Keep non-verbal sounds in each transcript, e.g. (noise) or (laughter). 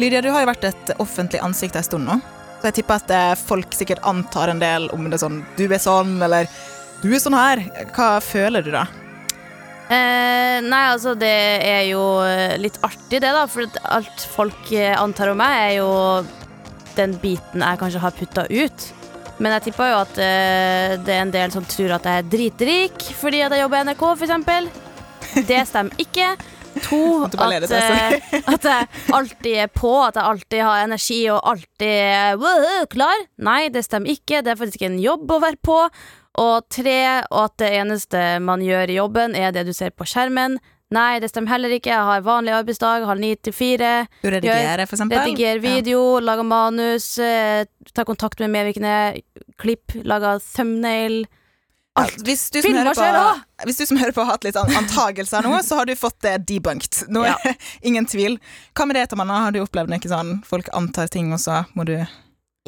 Lydia, du har jo vært et offentlig ansikt en stund nå. Så jeg tipper at eh, folk sikkert antar en del om det er sånn Du er sånn, eller du er sånn her. Hva føler du da? Eh, nei, altså, det er jo eh, litt artig, det, da. For alt folk eh, antar om meg, er jo den biten jeg kanskje har putta ut. Men jeg tipper jo at eh, det er en del som tror at jeg er dritrik fordi at jeg jobber i NRK, eksempel. (laughs) Det stemmer ikke. To, (laughs) at, eh, (laughs) at jeg alltid er på, at jeg alltid har energi og alltid er wow, klar. Nei, det stemmer ikke. Det er faktisk en jobb å være på. Og tre, og at det eneste man gjør i jobben, er det du ser på skjermen. Nei, det stemmer heller ikke. Jeg har vanlig arbeidsdag, halv ni til fire. Du redigerer, for eksempel? Redigerer video, lager manus, eh, tar kontakt med medvirkende, klipp, lager thumbnail. Ja, hvis, du skjer på, hvis du som hører på har hatt litt an- antagelser nå, så har du fått det debunked. Nå er Ja. (laughs) ingen tvil. Hva med det, Tamanna? Har du opplevd noe sånn folk antar ting, og så må du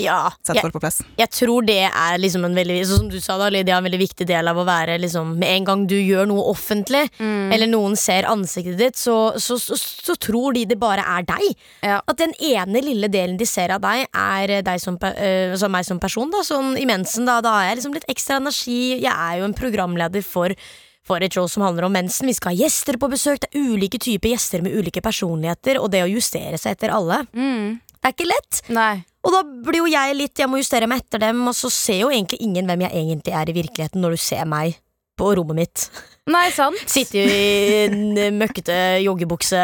Ja, sette jeg, folk på plass? jeg tror det er liksom en veldig som du sa da, Lydia, en veldig viktig del av å være liksom Med en gang du gjør noe offentlig, Mm. eller noen ser ansiktet ditt, så, så, så, så tror de det bare er deg. Ja. At den ene lille delen de ser av deg, er deg som, øh, altså meg som person. Da. Sånn i mensen, da, da har jeg liksom litt ekstra energi. Jeg er jo en programleder for for et show som handler om mensen. Vi skal ha gjester på besøk. Det er ulike typer gjester med ulike personligheter, og det å justere seg etter alle, Mm. det er ikke lett. Nei. Og da blir jo jeg litt Jeg må justere meg etter dem, og så ser jo egentlig ingen hvem jeg egentlig er i virkeligheten når du ser meg på rommet mitt. Nei, sant. (laughs) Sitte i en møkkete joggebukse,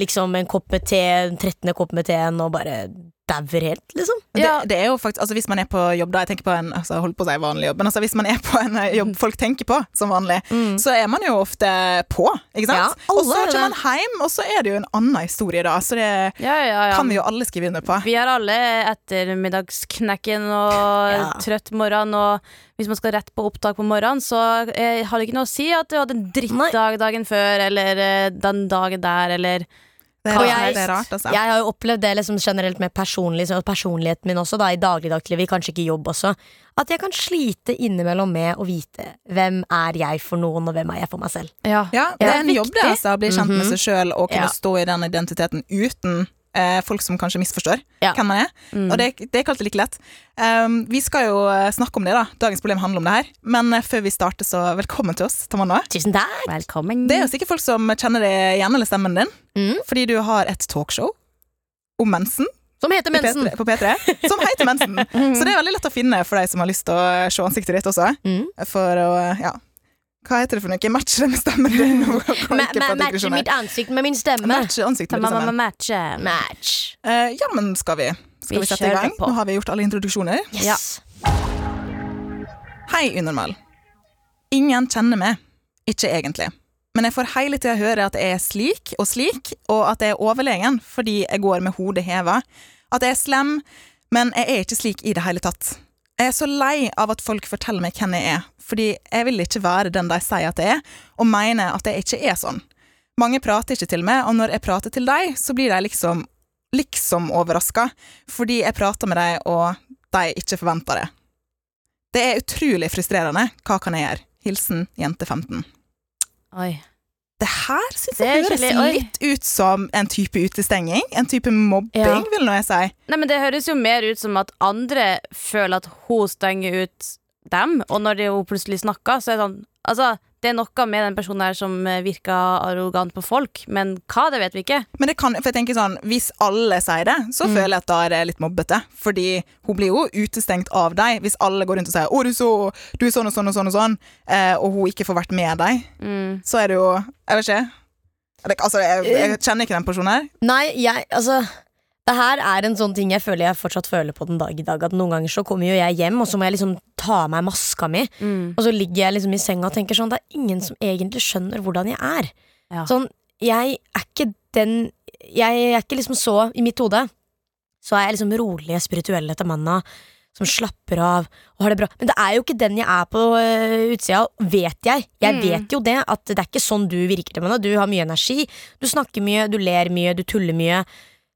liksom en kopp med te, en 13. kopp med teen, og bare dauer helt, liksom. Ja. Det, det er jo faktisk, altså Hvis man er på jobb, da jeg tenker på en altså, holdt på å si vanlig jobb, men altså hvis man er på en eh, jobb folk tenker på som vanlig, så er man jo ofte på. ikke sant? Ja, og så er kommer man hjem, og så er det jo en annen historie, da. Så det Ja, ja, ja. kan vi jo alle skrive under på. Vi har alle ettermiddagsknekken og Ja. trøtt morgen, og hvis man skal rett på opptak på morgenen, så eh, har det ikke noe å si at du hadde en drittdag dagen før, eller eh, den dagen der, eller Det er, jeg- det er rart, altså. Jeg har jo opplevd det liksom generelt med personlig, så personligheten min også, da, i dagligdagslivet, kanskje ikke i jobb også. At jeg kan slite innimellom med å vite hvem er jeg for noen, og hvem er jeg for meg selv. Ja. Ja, det er en jobb det, altså, å bli kjent med Mhm. seg sjøl og kunne Ja. stå i den identiteten uten eh, folk som kanskje misforstår Ja. hvem man er. Mm. Og det, det er ikke alltid like lett. Um, vi skal jo eh, snakke om det, da. Dagens problem handler om det her. Men eh, før vi starter, så velkommen til oss, Tamanna. Tusen takk! Velkommen. Det er jo sikkert folk som kjenner det igjen, eller stemmen din, Mm. fordi du har et talkshow om mensen Som heter mensen. P3, på P3, som heter Mensen. (laughs) Så det er veldig lett å finne for deg som har lyst til å se ansiktet ditt også. Mm. For å, ja Hva heter det for noe? Matche det med stemmen din? (laughs) Matche mitt ansikt med min stemme. Matche ansiktet med stemmen. matche. Match. Uh, ja, men skal vi? Skal Vi vi, sette i gang? på. Nå har vi gjort alle introduksjoner. Yes. Hei, Unormal. Ingen kjenner meg. Ikke egentlig. Men jeg får hele tida høre at jeg er slik og slik, og at jeg er overlegen fordi jeg går med hodet heva. At jeg er slem, men jeg er ikke slik i det hele tatt. Jeg er så lei av at folk forteller meg hvem jeg er, fordi jeg vil ikke være den de sier at jeg er, og mener at jeg ikke er sånn. Mange prater ikke til meg, og når jeg prater til dem, så blir de liksom liksom overraska, fordi jeg prater med dem, og de ikke forventer det. Det er utrolig frustrerende. Hva kan jeg gjøre? Hilsen jente 15. Oi. Det her syns jeg høres oi. litt ut som en type utestenging. En type mobbing, Ja. vil nå jeg si. Nei, men Det høres jo mer ut som at andre føler at hun stenger ut dem, og når hun plutselig snakker, så er det sånn Altså, det er noe med den personen her som eh, virker arrogant på folk, men hva, det vet vi ikke. Men det kan, for jeg tenker sånn, hvis alle sier det, så Mm. føler jeg at da er det litt mobbete. Fordi hun blir jo utestengt av deg hvis alle går rundt og sier 'Å, du, så, du er sånn og sånn og sånn', og sånn, eh, og hun ikke får vært med deg. Mm. Så er det jo Jeg vet ikke. Altså, jeg, jeg kjenner ikke den personen her. Nei, jeg, altså Det her er en sånn ting jeg føler jeg fortsatt føler på den dag i dag. At Noen ganger så kommer jo jeg hjem, og så må jeg liksom ta av meg maska mi. Mm. Og så ligger jeg liksom i senga og tenker sånn Det er ingen som egentlig skjønner hvordan jeg er. Ja. Sånn, jeg er ikke den Jeg er ikke liksom så, i mitt hode, så er jeg liksom rolig spirituell etter manna. Som slapper av og har det bra. Men det er jo ikke den jeg er på uh, utsida, vet jeg. Jeg Mm. vet jo det, at det er ikke sånn du virker, Tamanna. Du har mye energi, du snakker mye, du ler mye, du tuller mye.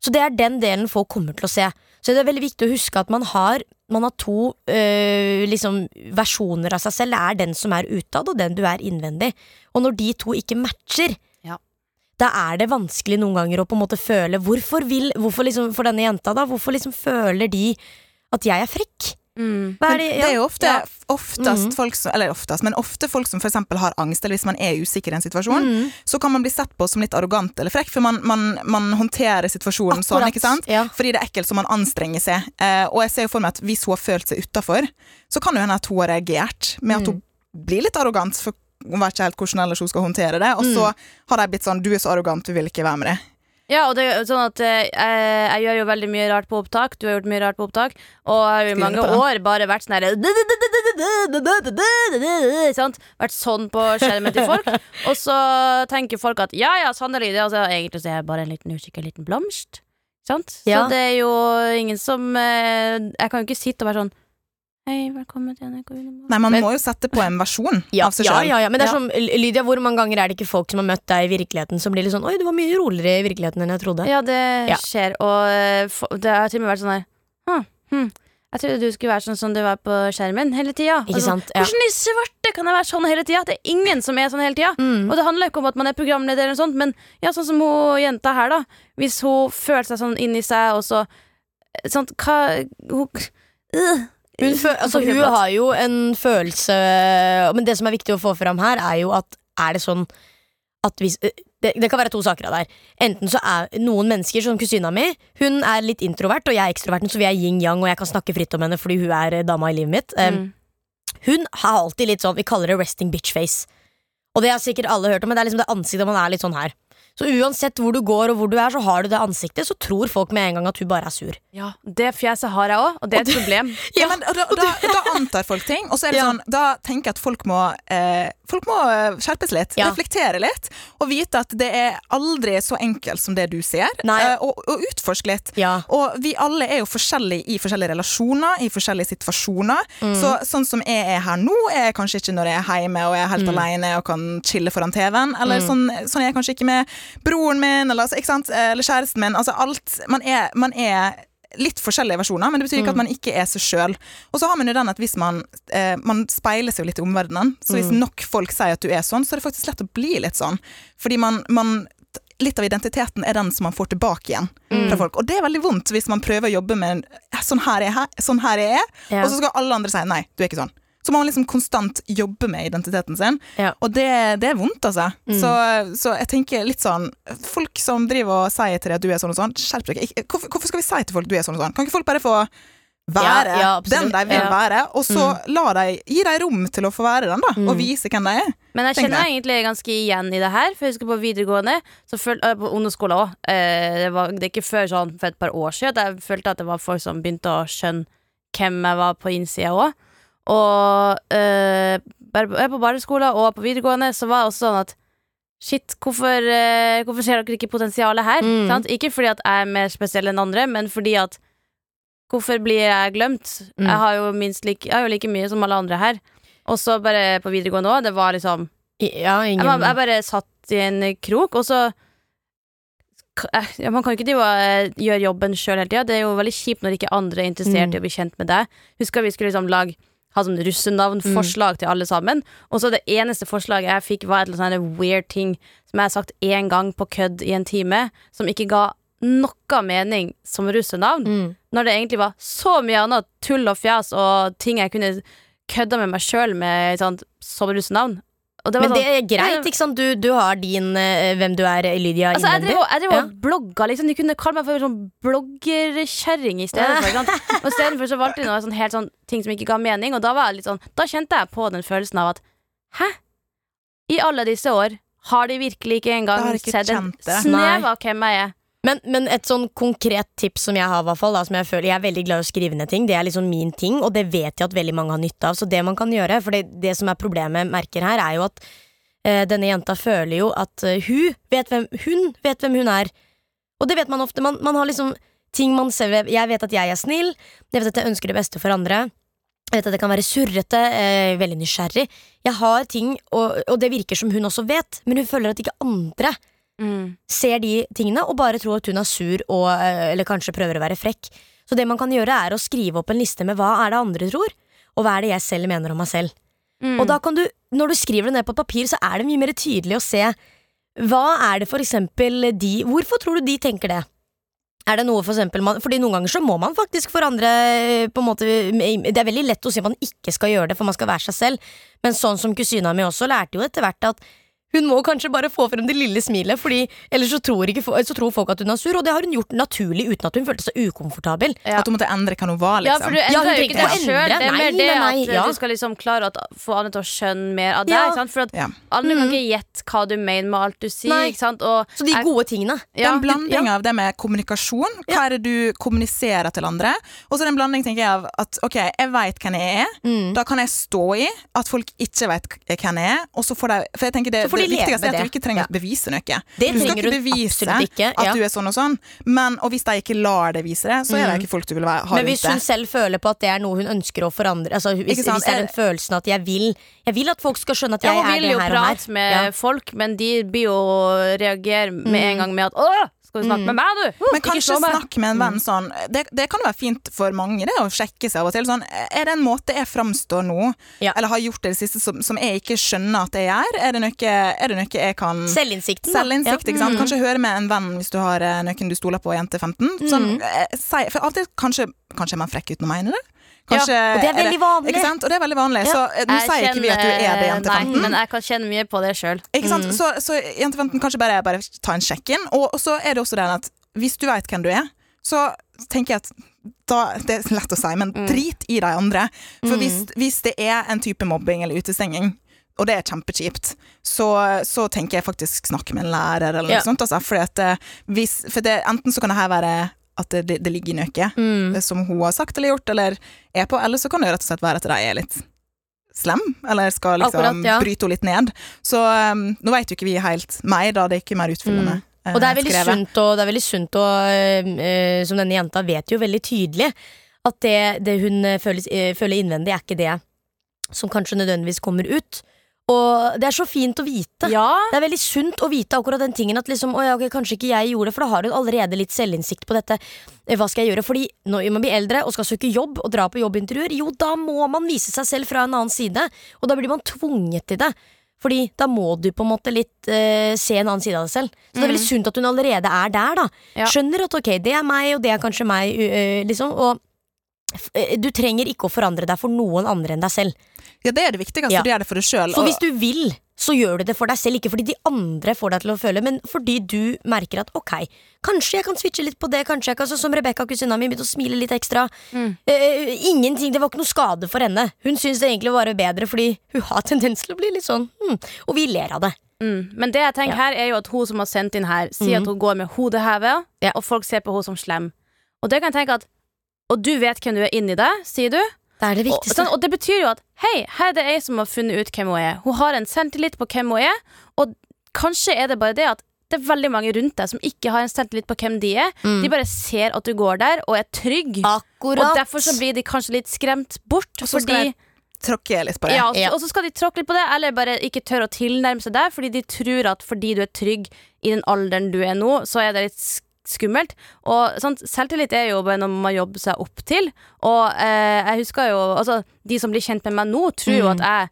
Så det er den delen folk kommer til å se. Så det er veldig viktig å huske at man har, man har to øh, liksom, versjoner av seg selv. Det er den som er utad, og den du er innvendig. Og når de to ikke matcher, Ja. da er det vanskelig noen ganger å på en måte føle Hvorfor vil, hvorfor liksom, For denne jenta, da, hvorfor liksom føler de at jeg er frekk? Mm. Det, det er jo ofte, ja. oftest Mhm. folk som, eller oftest, men ofte folk som for eksempel har angst, eller hvis man er usikker i en situasjon, Mm. så kan man bli sett på som litt arrogant eller frekk, for man, man, man håndterer situasjonen sånn, ikke sant? ja. Fordi det er ekkelt, så man anstrenger seg. Eh, og jeg ser jo for meg at hvis hun har følt seg utafor, så kan det jo hende at hun har reagert med at Mm. hun blir litt arrogant, for hun vet ikke helt hvordan ellers hun skal håndtere det, og så Mm. har de blitt sånn 'du er så arrogant, du vil ikke være med deg'. Ja, og det er jo sånn at eh, jeg, gjør jo veldig mye rart på opptak. Du har gjort mye rart på opptak. Og jeg har jo i mange på år bare vært sånn herre Sant? Vært sånn på skjermen til folk. (laughs) Og så tenker folk at ja, ja, sannelig. Det, altså, egentlig så er jeg bare en liten usikker liten blomst. Sant? Ja. Så det er jo ingen som eh, Jeg kan jo ikke sitte og være sånn Hei, velkommen til NRK Unormal. Nei, man Men- må jo sette på en versjon (laughs) Ja, av seg ja, sjøl. ja, ja, men det er som Lydia, hvor mange ganger er det ikke folk som har møtt deg i virkeligheten, som blir litt sånn Oi, du var mye roligere i virkeligheten enn jeg trodde. Ja, det Ja. skjer. Og eh, det har til og med vært sånn her hm, hm, Jeg trodde du skulle være sånn som du var på skjermen hele tida. Altså, sant? Ja. Hvordan i svarte kan jeg være sånn hele tida? Det er ingen som er sånn hele tida. Mm. Og det handler ikke om at man er programleder, eller noe sånt men ja, sånn som hun jenta her, da. Hvis hun føler seg sånn inni seg, og så Sånn, hva hun, øh. Hun, altså, hun har jo en følelse Men det som er viktig å få fram her, er jo at er det sånn at hvis eh, det, det kan være to saker av det her. Enten så er noen mennesker, som kusina mi, hun er litt introvert, og jeg er ekstroverten, så vi er yin-yang, og jeg kan snakke fritt om henne fordi hun er eh, dama i livet mitt. Um, Mm. Hun har alltid litt sånn, vi kaller det resting bitch face. Og det har sikkert alle hørt om, men det er liksom det ansiktet man er litt sånn her. Så uansett hvor du går og hvor du er, så har du det ansiktet, så tror folk med en gang at hun bare er sur. Ja, det fjeset har jeg òg, og det er et problem. (laughs) Ja, men da, da, da antar folk ting, og så er det Ja. sånn, da tenker jeg at folk må, eh, folk må eh, skjerpes litt, Ja. reflektere litt, og vite at det er aldri så enkelt som det du ser, eh, og, og utforske litt. Ja. Og vi alle er jo forskjellige i forskjellige relasjoner, i forskjellige situasjoner. Mm. Så sånn som jeg er her nå, er jeg kanskje ikke når jeg er hjemme og jeg er helt Mm. alene og kan chille foran TV-en. Eller sånn, sånn er jeg kanskje ikke med broren min eller, altså, sant? eller kjæresten min. Altså alt Man er, man er litt forskjellige versjoner, men det betyr ikke at man ikke er seg sjøl. Og så har man jo den at hvis man eh, Man speiler seg jo litt i omverdenen. Så hvis nok folk sier at du er sånn, så er det faktisk lett å bli litt sånn. Fordi man, man Litt av identiteten er den som man får tilbake igjen fra folk. Og det er veldig vondt hvis man prøver å jobbe med sånn her er jeg, sånn her er jeg Ja. og så skal alle andre si nei, du er ikke sånn. Så må man liksom konstant jobbe med identiteten sin, Ja. og det, det er vondt, altså. Mm. Så, så jeg tenker litt sånn Folk som driver og sier til deg at du er sånn og sånn, skjerp deg. Hvorfor, hvorfor skal vi si til folk at du er sånn og sånn? Kan ikke folk bare få være Ja, ja, den de vil være, og så la de, gi dem rom til å få være den, da, og Mm. vise hvem de er? Men jeg kjenner jeg. egentlig ganske igjen i det her. For jeg husker på videregående så føl, øh, På ungdomsskolen òg. Eh, det, var- det er ikke før sånn for et par år siden at jeg følte at det var folk som begynte å skjønne hvem jeg var på innsida òg. Og eh, bare på, barneskolen og på videregående så var det også sånn at Shit, hvorfor, eh, hvorfor ser dere ikke potensialet her? Mm. Ikke fordi at jeg er mer spesiell enn andre, men fordi at Hvorfor blir jeg glemt? Mm. Jeg har like, jeg har jo like mye som alle andre her. Og så bare på videregående òg. Det var liksom Ja, ingen jeg, jeg bare satt i en krok, og så eh, ja, Man kan ikke eh, gjøre jobben sjøl hele tida. Det er jo veldig kjipt når ikke andre er interessert Mm. i å bli kjent med deg. Husker vi skulle liksom lage ha sånn russenavnforslag til alle sammen. Og så det eneste forslaget jeg fikk, var et eller annet sånn weird ting som jeg har sagt én gang på kødd i en time, som ikke ga noe mening som russenavn. Mm. Når det egentlig var så mye annet tull og fjas og ting jeg kunne kødda med meg sjøl med sant, som russenavn. Og det var Men det sånn, er greit, ikke sant? Du, du har din uh, hvem du er, Lydia, Altså, jeg drev, og- Ja. blogga, liksom. De kunne kalle meg for sånn bloggerkjerring i stedet for. ikke sant? (laughs) Og istedenfor så valgte de noe sånn helt sånn ting som ikke ga mening, og da var jeg litt sånn Da kjente jeg på den følelsen av at Hæ? I alle disse år har de virkelig ikke engang ikke sett en snev av hvem jeg er. Men, men et sånn konkret tips som jeg har, hvert fall, som jeg føler Jeg er veldig glad i å skrive ned ting. Det er liksom min ting, og det vet jeg at veldig mange har nytte av. Så det man kan gjøre, for det, det som er problemet merker her, er jo at eh, denne jenta føler jo at uh, hun vet hvem hun vet hvem hun er. Og det vet man ofte. Man, man har liksom ting man ser Jeg vet at jeg er snill, jeg vet at jeg ønsker det beste for andre. Jeg vet at jeg kan være surrete, eh, veldig nysgjerrig. Jeg har ting, og, og det virker som hun også vet, men hun føler at ikke andre Mm. ser de tingene og bare tror at hun er sur og, eh, eller kanskje prøver å være frekk. Så det man kan gjøre er å skrive opp en liste med hva er det andre tror, og hva er det jeg selv mener om meg selv. Mm. Og da kan du, når du skriver det ned på papir, så er det mye mer tydelig å se hva er det for eksempel de Hvorfor tror du de tenker det? Er det noe for eksempel man, Fordi noen ganger så må man faktisk forandre eh, på en måte, Det er veldig lett å si at man ikke skal gjøre det, for man skal være seg selv. Men sånn som kusina mi også lærte jo etter hvert at hun må kanskje bare få frem det lille smilet, Fordi ellers så tror, ikke, så tror folk at hun er sur, og det har hun gjort naturlig uten at hun følte seg ukomfortabel. Ja. At hun måtte endre hva hun var, Ja, liksom. for du Ja, endrer jo ikke deg det sjøl. Det er mer det nei, nei, at ja. du skal liksom klare å få Anne til å skjønne mer av deg. Ja. Sant? For at Ja. andre kan Mm. ikke gjette hva du mener med alt du sier. Ikke sant? Og Så de gode tingene. Det ja, en blanding av det med kommunikasjon, hva er det du kommuniserer til andre, og så er det en blanding tenker jeg, av at ok, jeg vet hvem jeg er, Mm. da kan jeg stå i at folk ikke vet hvem jeg er, og så får de For jeg tenker det, Så får de det viktigste er at du ikke trenger å bevise noe. Det du skal ikke bevise ikke, at du er sånn og sånn, men, og hvis de ikke lar deg vise det, så er det ikke folk du vil ha ha Mm. Men hvis hun selv føler på at det er noe hun ønsker å forandre altså, hvis, hvis det er den følelsen at jeg vil Jeg vil at folk skal skjønne at jeg ja, er det her og her. Hun vil jo prate med Ja. folk, men de blir jo reagere med en gang med at 'Å, skal du snakke med meg, du?' Men kanskje snakke med en venn sånn det, det kan være fint for mange det å sjekke seg av og til. Sånn, er det en måte jeg framstår nå, Ja. eller har gjort det det siste, som, som jeg ikke skjønner at jeg gjør? Er det noe, er det noe jeg kan Selvinnsikten. Selvinnsikt, Ja. ikke sant? Kanskje høre med en venn hvis du har eh, noen du stoler på, jente 15. Sånn, mm. si, for av og til kanskje, kanskje er man frekk uten å mene det. Kanskje, og det er veldig vanlig. Ikke sant? Og det er veldig vanlig. Ja. Så eh, nå Jeg sier ikke vi at du er det, jente Nei, 15. men jeg kan kjenne mye på det sjøl. Sant? Så, så jente 15 kanskje bare, bare ta en sjekk-in. Og, og så er det også det at hvis du vet hvem du er, så tenker jeg at da, Det er lett å si, men drit i de andre. For hvis, hvis det er en type mobbing eller utestenging, og det er kjempekjipt, så, så tenker jeg faktisk snakke med en lærer eller noe Ja. sånt. Altså, fordi at eh, hvis, for det, enten så kan det her være at det, det, ligger noe Mm. som hun har sagt eller gjort, eller er på, eller så kan det rett og slett være at de er litt slem, eller skal liksom Akkurat, ja. bryte henne litt ned. Så um, nå vet jo ikke vi helt mer, da det er ikke mer utfyllende. eh, Mm. Og det er veldig skrevet. sunt, og det er veldig sunt og, uh, Som denne jenta vet jo veldig tydelig at det, det hun føler, uh, føler innvendig, er ikke det som kanskje nødvendigvis kommer ut. Og det er så fint å vite. Ja. Det er veldig sunt å vite akkurat den tingen at liksom, «Å ja, ok, kanskje ikke jeg gjorde det, for da har du allerede litt selvinnsikt på dette. Eh, Hva skal jeg gjøre? Fordi når man blir eldre og skal søke jobb og dra på jobbintervjuer, jo, da må man vise seg selv fra en annen side, og da blir man tvunget til det. Fordi da må du på en måte litt uh, se en annen side av deg selv. Så det er veldig sunt at hun allerede er der, da. Ja. Skjønner at ok, det er meg, og det er kanskje meg, u- eh, liksom. Og du trenger ikke å forandre deg for noen andre enn deg selv. Ja, det er det viktigste. Ja. Du gjør det for deg sjøl. For hvis du vil, så gjør du det for deg selv, ikke fordi de andre får deg til å føle, men fordi du merker at ok, kanskje jeg kan switche litt på det, kanskje jeg kan, som Rebekka, kusina mi, begynte å smile litt ekstra. Mm. Eh, ingenting, det var ikke noe skade for henne. Hun syns det egentlig var bedre, fordi hun har tendens til å bli litt sånn, Hmm. og vi ler av det. Mm. Men det jeg tenker her er jo at hun som har sendt inn her, sier at hun går med hodet hevet, Ja. og folk ser på henne som slem. Og det kan jeg tenke at Og du vet hvem du er inni deg, sier du. Det er det Og, viktigste. sånn, og det betyr jo at hei, her er det ei som har funnet ut hvem hun er. Hun har en selvtillit på hvem hun er, og kanskje er det bare det at det er veldig mange rundt deg som ikke har en selvtillit på hvem de er. Mm. De bare ser at du går der og er trygg. Akkurat. Og derfor så blir de kanskje litt skremt bort. Og så skal de tråkke litt på det. ja, og så- Ja. og så skal de tråkke litt på det, eller bare ikke tørre å tilnærme seg deg, fordi de tror at fordi du er trygg i den alderen du er nå, så er det litt sk- skummelt. Og sånt, Selvtillit er jo bare noe man jobber seg opp til. Og eh, jeg husker jo Altså, de som blir kjent med meg nå, tror jo Mm. at jeg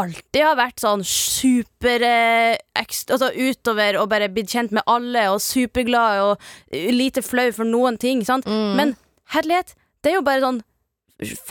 alltid har vært sånn super eh, ekstra, altså utover og bare blitt kjent med alle og superglad og lite flau for noen ting. Sant? Mm. Men herlighet, det er jo bare sånn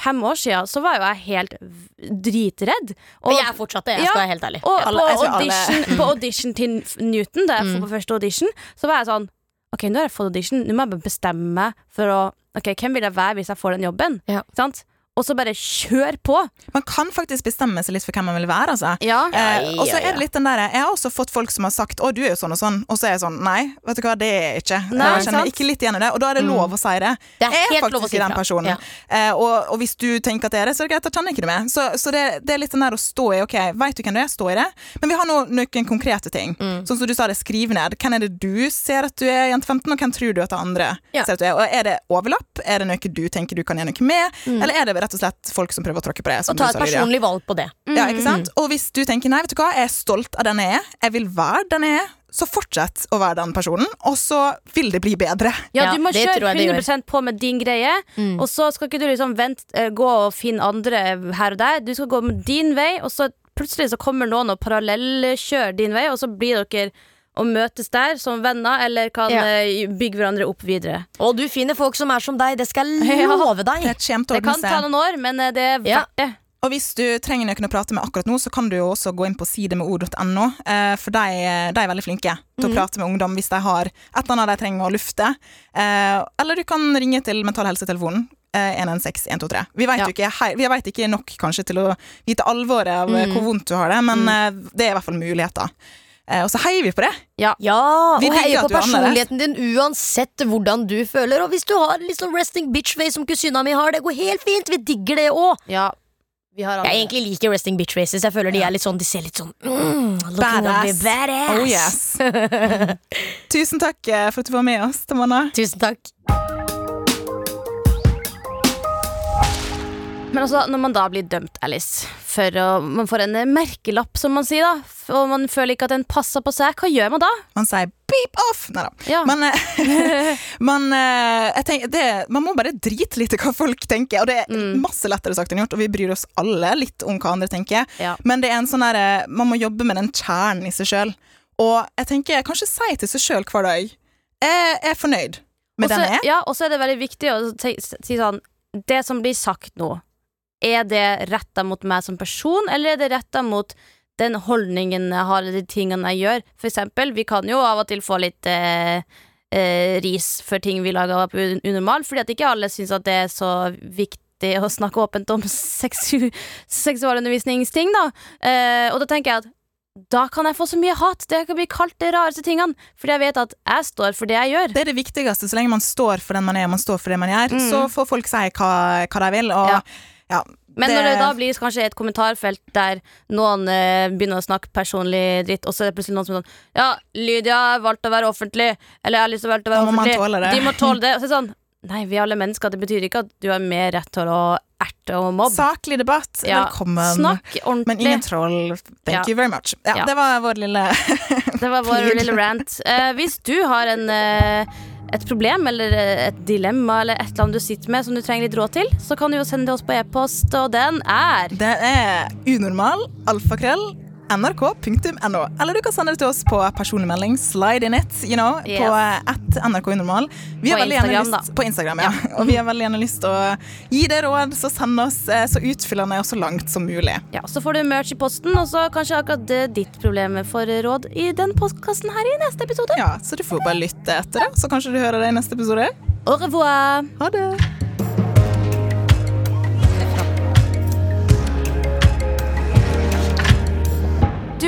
Fem år siden så var jo jeg helt dritredd. Men jeg er fortsatt det, jeg Ja. skal være helt ærlig. Og Alle- på, audition, på audition til Newton, da jeg Mm. på første audition, så var jeg sånn Ok, nå har jeg fått audition, nå må jeg bare bestemme meg for å Ok, hvem vil jeg være hvis jeg får den jobben? Ja. Sant? Og så bare kjør på. Man kan faktisk bestemme seg litt for hvem man vil være. Altså. Ja. Eh, og så er det litt den der Jeg har også fått folk som har sagt 'Å, du er jo sånn og sånn', og så er jeg sånn Nei, vet du hva, det er jeg ikke. Nei, jeg kjenner sant? ikke litt igjen i det, og da er det lov å si det. Det er jeg er helt lov å faktisk si den personen. Ja. Eh, og, og hvis du tenker at det er det, så er det greit, da kjenner jeg ikke det med. Så, så det, det er litt den der å stå i OK, veit du hvem du er, stå i det. Men vi har nå noen konkrete ting. Mm. Sånn som du sa det, skriv ned. Hvem er det du ser at du er jente 15, og hvem tror du at det andre Ja. ser at du er? Og er det overlapp? Er det noe du tenker du kan gjøre noe med? Eller er det rett og slett folk som prøver å tråkke på det? som Og ta et sa, personlig valg på det. Ja, ikke sant? Og hvis du tenker nei, vet du hva, jeg er stolt av den jeg er, jeg vil være den jeg er, så fortsett å være den personen, og så vil det bli bedre. Ja, du må ja, kjøre tror jeg det gjør. 100% på med din greie, og så skal ikke du liksom vente, eh, gå og finne andre her og der. Du skal gå med din vei, og så plutselig så kommer noen og parallellkjører din vei, og så blir dere å møtes der som venner, eller kan Ja. eh, bygge hverandre opp videre. Og du finner folk som er som deg, det skal jeg (laughs) love deg. til Det kan ta noen år, men eh, det er Ja. verdt det. Og hvis du trenger noen å prate med akkurat nå, så kan du jo også gå inn på sidemeord.no, eh, for de, de er veldig flinke til å prate med ungdom hvis de har et eller annet de trenger å lufte. Eh, Eller du kan ringe til Mental Helse-telefonen. eh, 116 123. Vi vet Ja. ikke, vi vet ikke nok kanskje til å vite alvoret av mm. hvor vondt du har det, men mm. det er i hvert fall muligheter. Eh, Og så heier vi på det. Ja, ja og heier på er personligheten din uansett hvordan du føler. Og hvis du har litt sånn resting bitch face som kusina mi har, det går helt fint. Vi digger det òg. Ja, Jeg egentlig liker resting bitch faces. Jeg føler de er litt sånn De ser litt sånn mm, Badass. badass. Oh yes. (laughs) Tusen takk eh, for at du var med oss, Tamanna. Tusen takk. Men altså, når man da blir dømt, Alice, for å, man får en eh, merkelapp, som man sier, da, og man føler ikke at den passer på seg, hva gjør man da? Man sier beep off! Nei da. Ja. Men eh, (laughs) man, eh, tenker, det, man må bare drite litt i hva folk tenker. Og det er Mm. masse lettere sagt enn gjort, og vi bryr oss alle litt om hva andre tenker. Ja. Men det er en sånn der, man må jobbe med den kjernen i seg sjøl. Og jeg tenker kanskje si til seg sjøl hver dag Jeg er fornøyd med Også- den jeg er. Ja, og så er det veldig viktig å si sånn Det som blir sagt nå, er det retta mot meg som person, eller er det retta mot den holdningen jeg har, eller de tingene jeg gjør? For eksempel, vi kan jo av og til få litt eh, eh, ris for ting vi lager på un- unormal, fordi at ikke alle syns at det er så viktig å snakke åpent om (laughs) seksu seksualundervisningsting, da. Eh, og da tenker jeg at da kan jeg få så mye hat. Det kan bli kalt de rareste tingene. Fordi jeg vet at jeg står for det jeg gjør. Det er det viktigste. Så lenge man står for den man er, og man står for det man gjør, Mm. så får folk si hva, hva de vil. Og Ja. Ja, Men når det da blir kanskje et kommentarfelt der noen eh, begynner å snakke personlig dritt, og så er det plutselig noen som er sånn Ja, Lydia har valgt å være offentlig, eller jeg har lyst til å være Da må man offentlig. tåle det. De må tåle det. Og så er det sånn Nei, vi er alle mennesker. Det betyr ikke at du har mer rett til å erte og mobbe. Saklig debatt. Ja, Velkommen. Snakk Men ordentlig. ingen troll. Thank Ja. you very much. Ja, Ja. Det var vår lille (laughs) Det var vår (laughs) lille rant. Eh, hvis du har en eh, et problem eller eh, et dilemma eller et eller annet du sitter med som du trenger litt råd til, så kan du jo sende det oss på e-post, og den er Det er unormal, alfakrøll, nrk.no. Eller du kan sende det til oss på personlig melding. Slide in it, you know, Yes. på at nrk unormal. På På Instagram, ja. (laughs) Og vi har veldig gjerne lyst til å gi det råd, så send oss eh, så utfyllende og så langt som mulig. Ja, Så får du merch i posten, og så kanskje akkurat eh, ditt problem får råd i den postkassen her i neste episode. Ja, Så du får bare lytte etter det, så kanskje du hører det i neste episode. Au revoir! Ha det!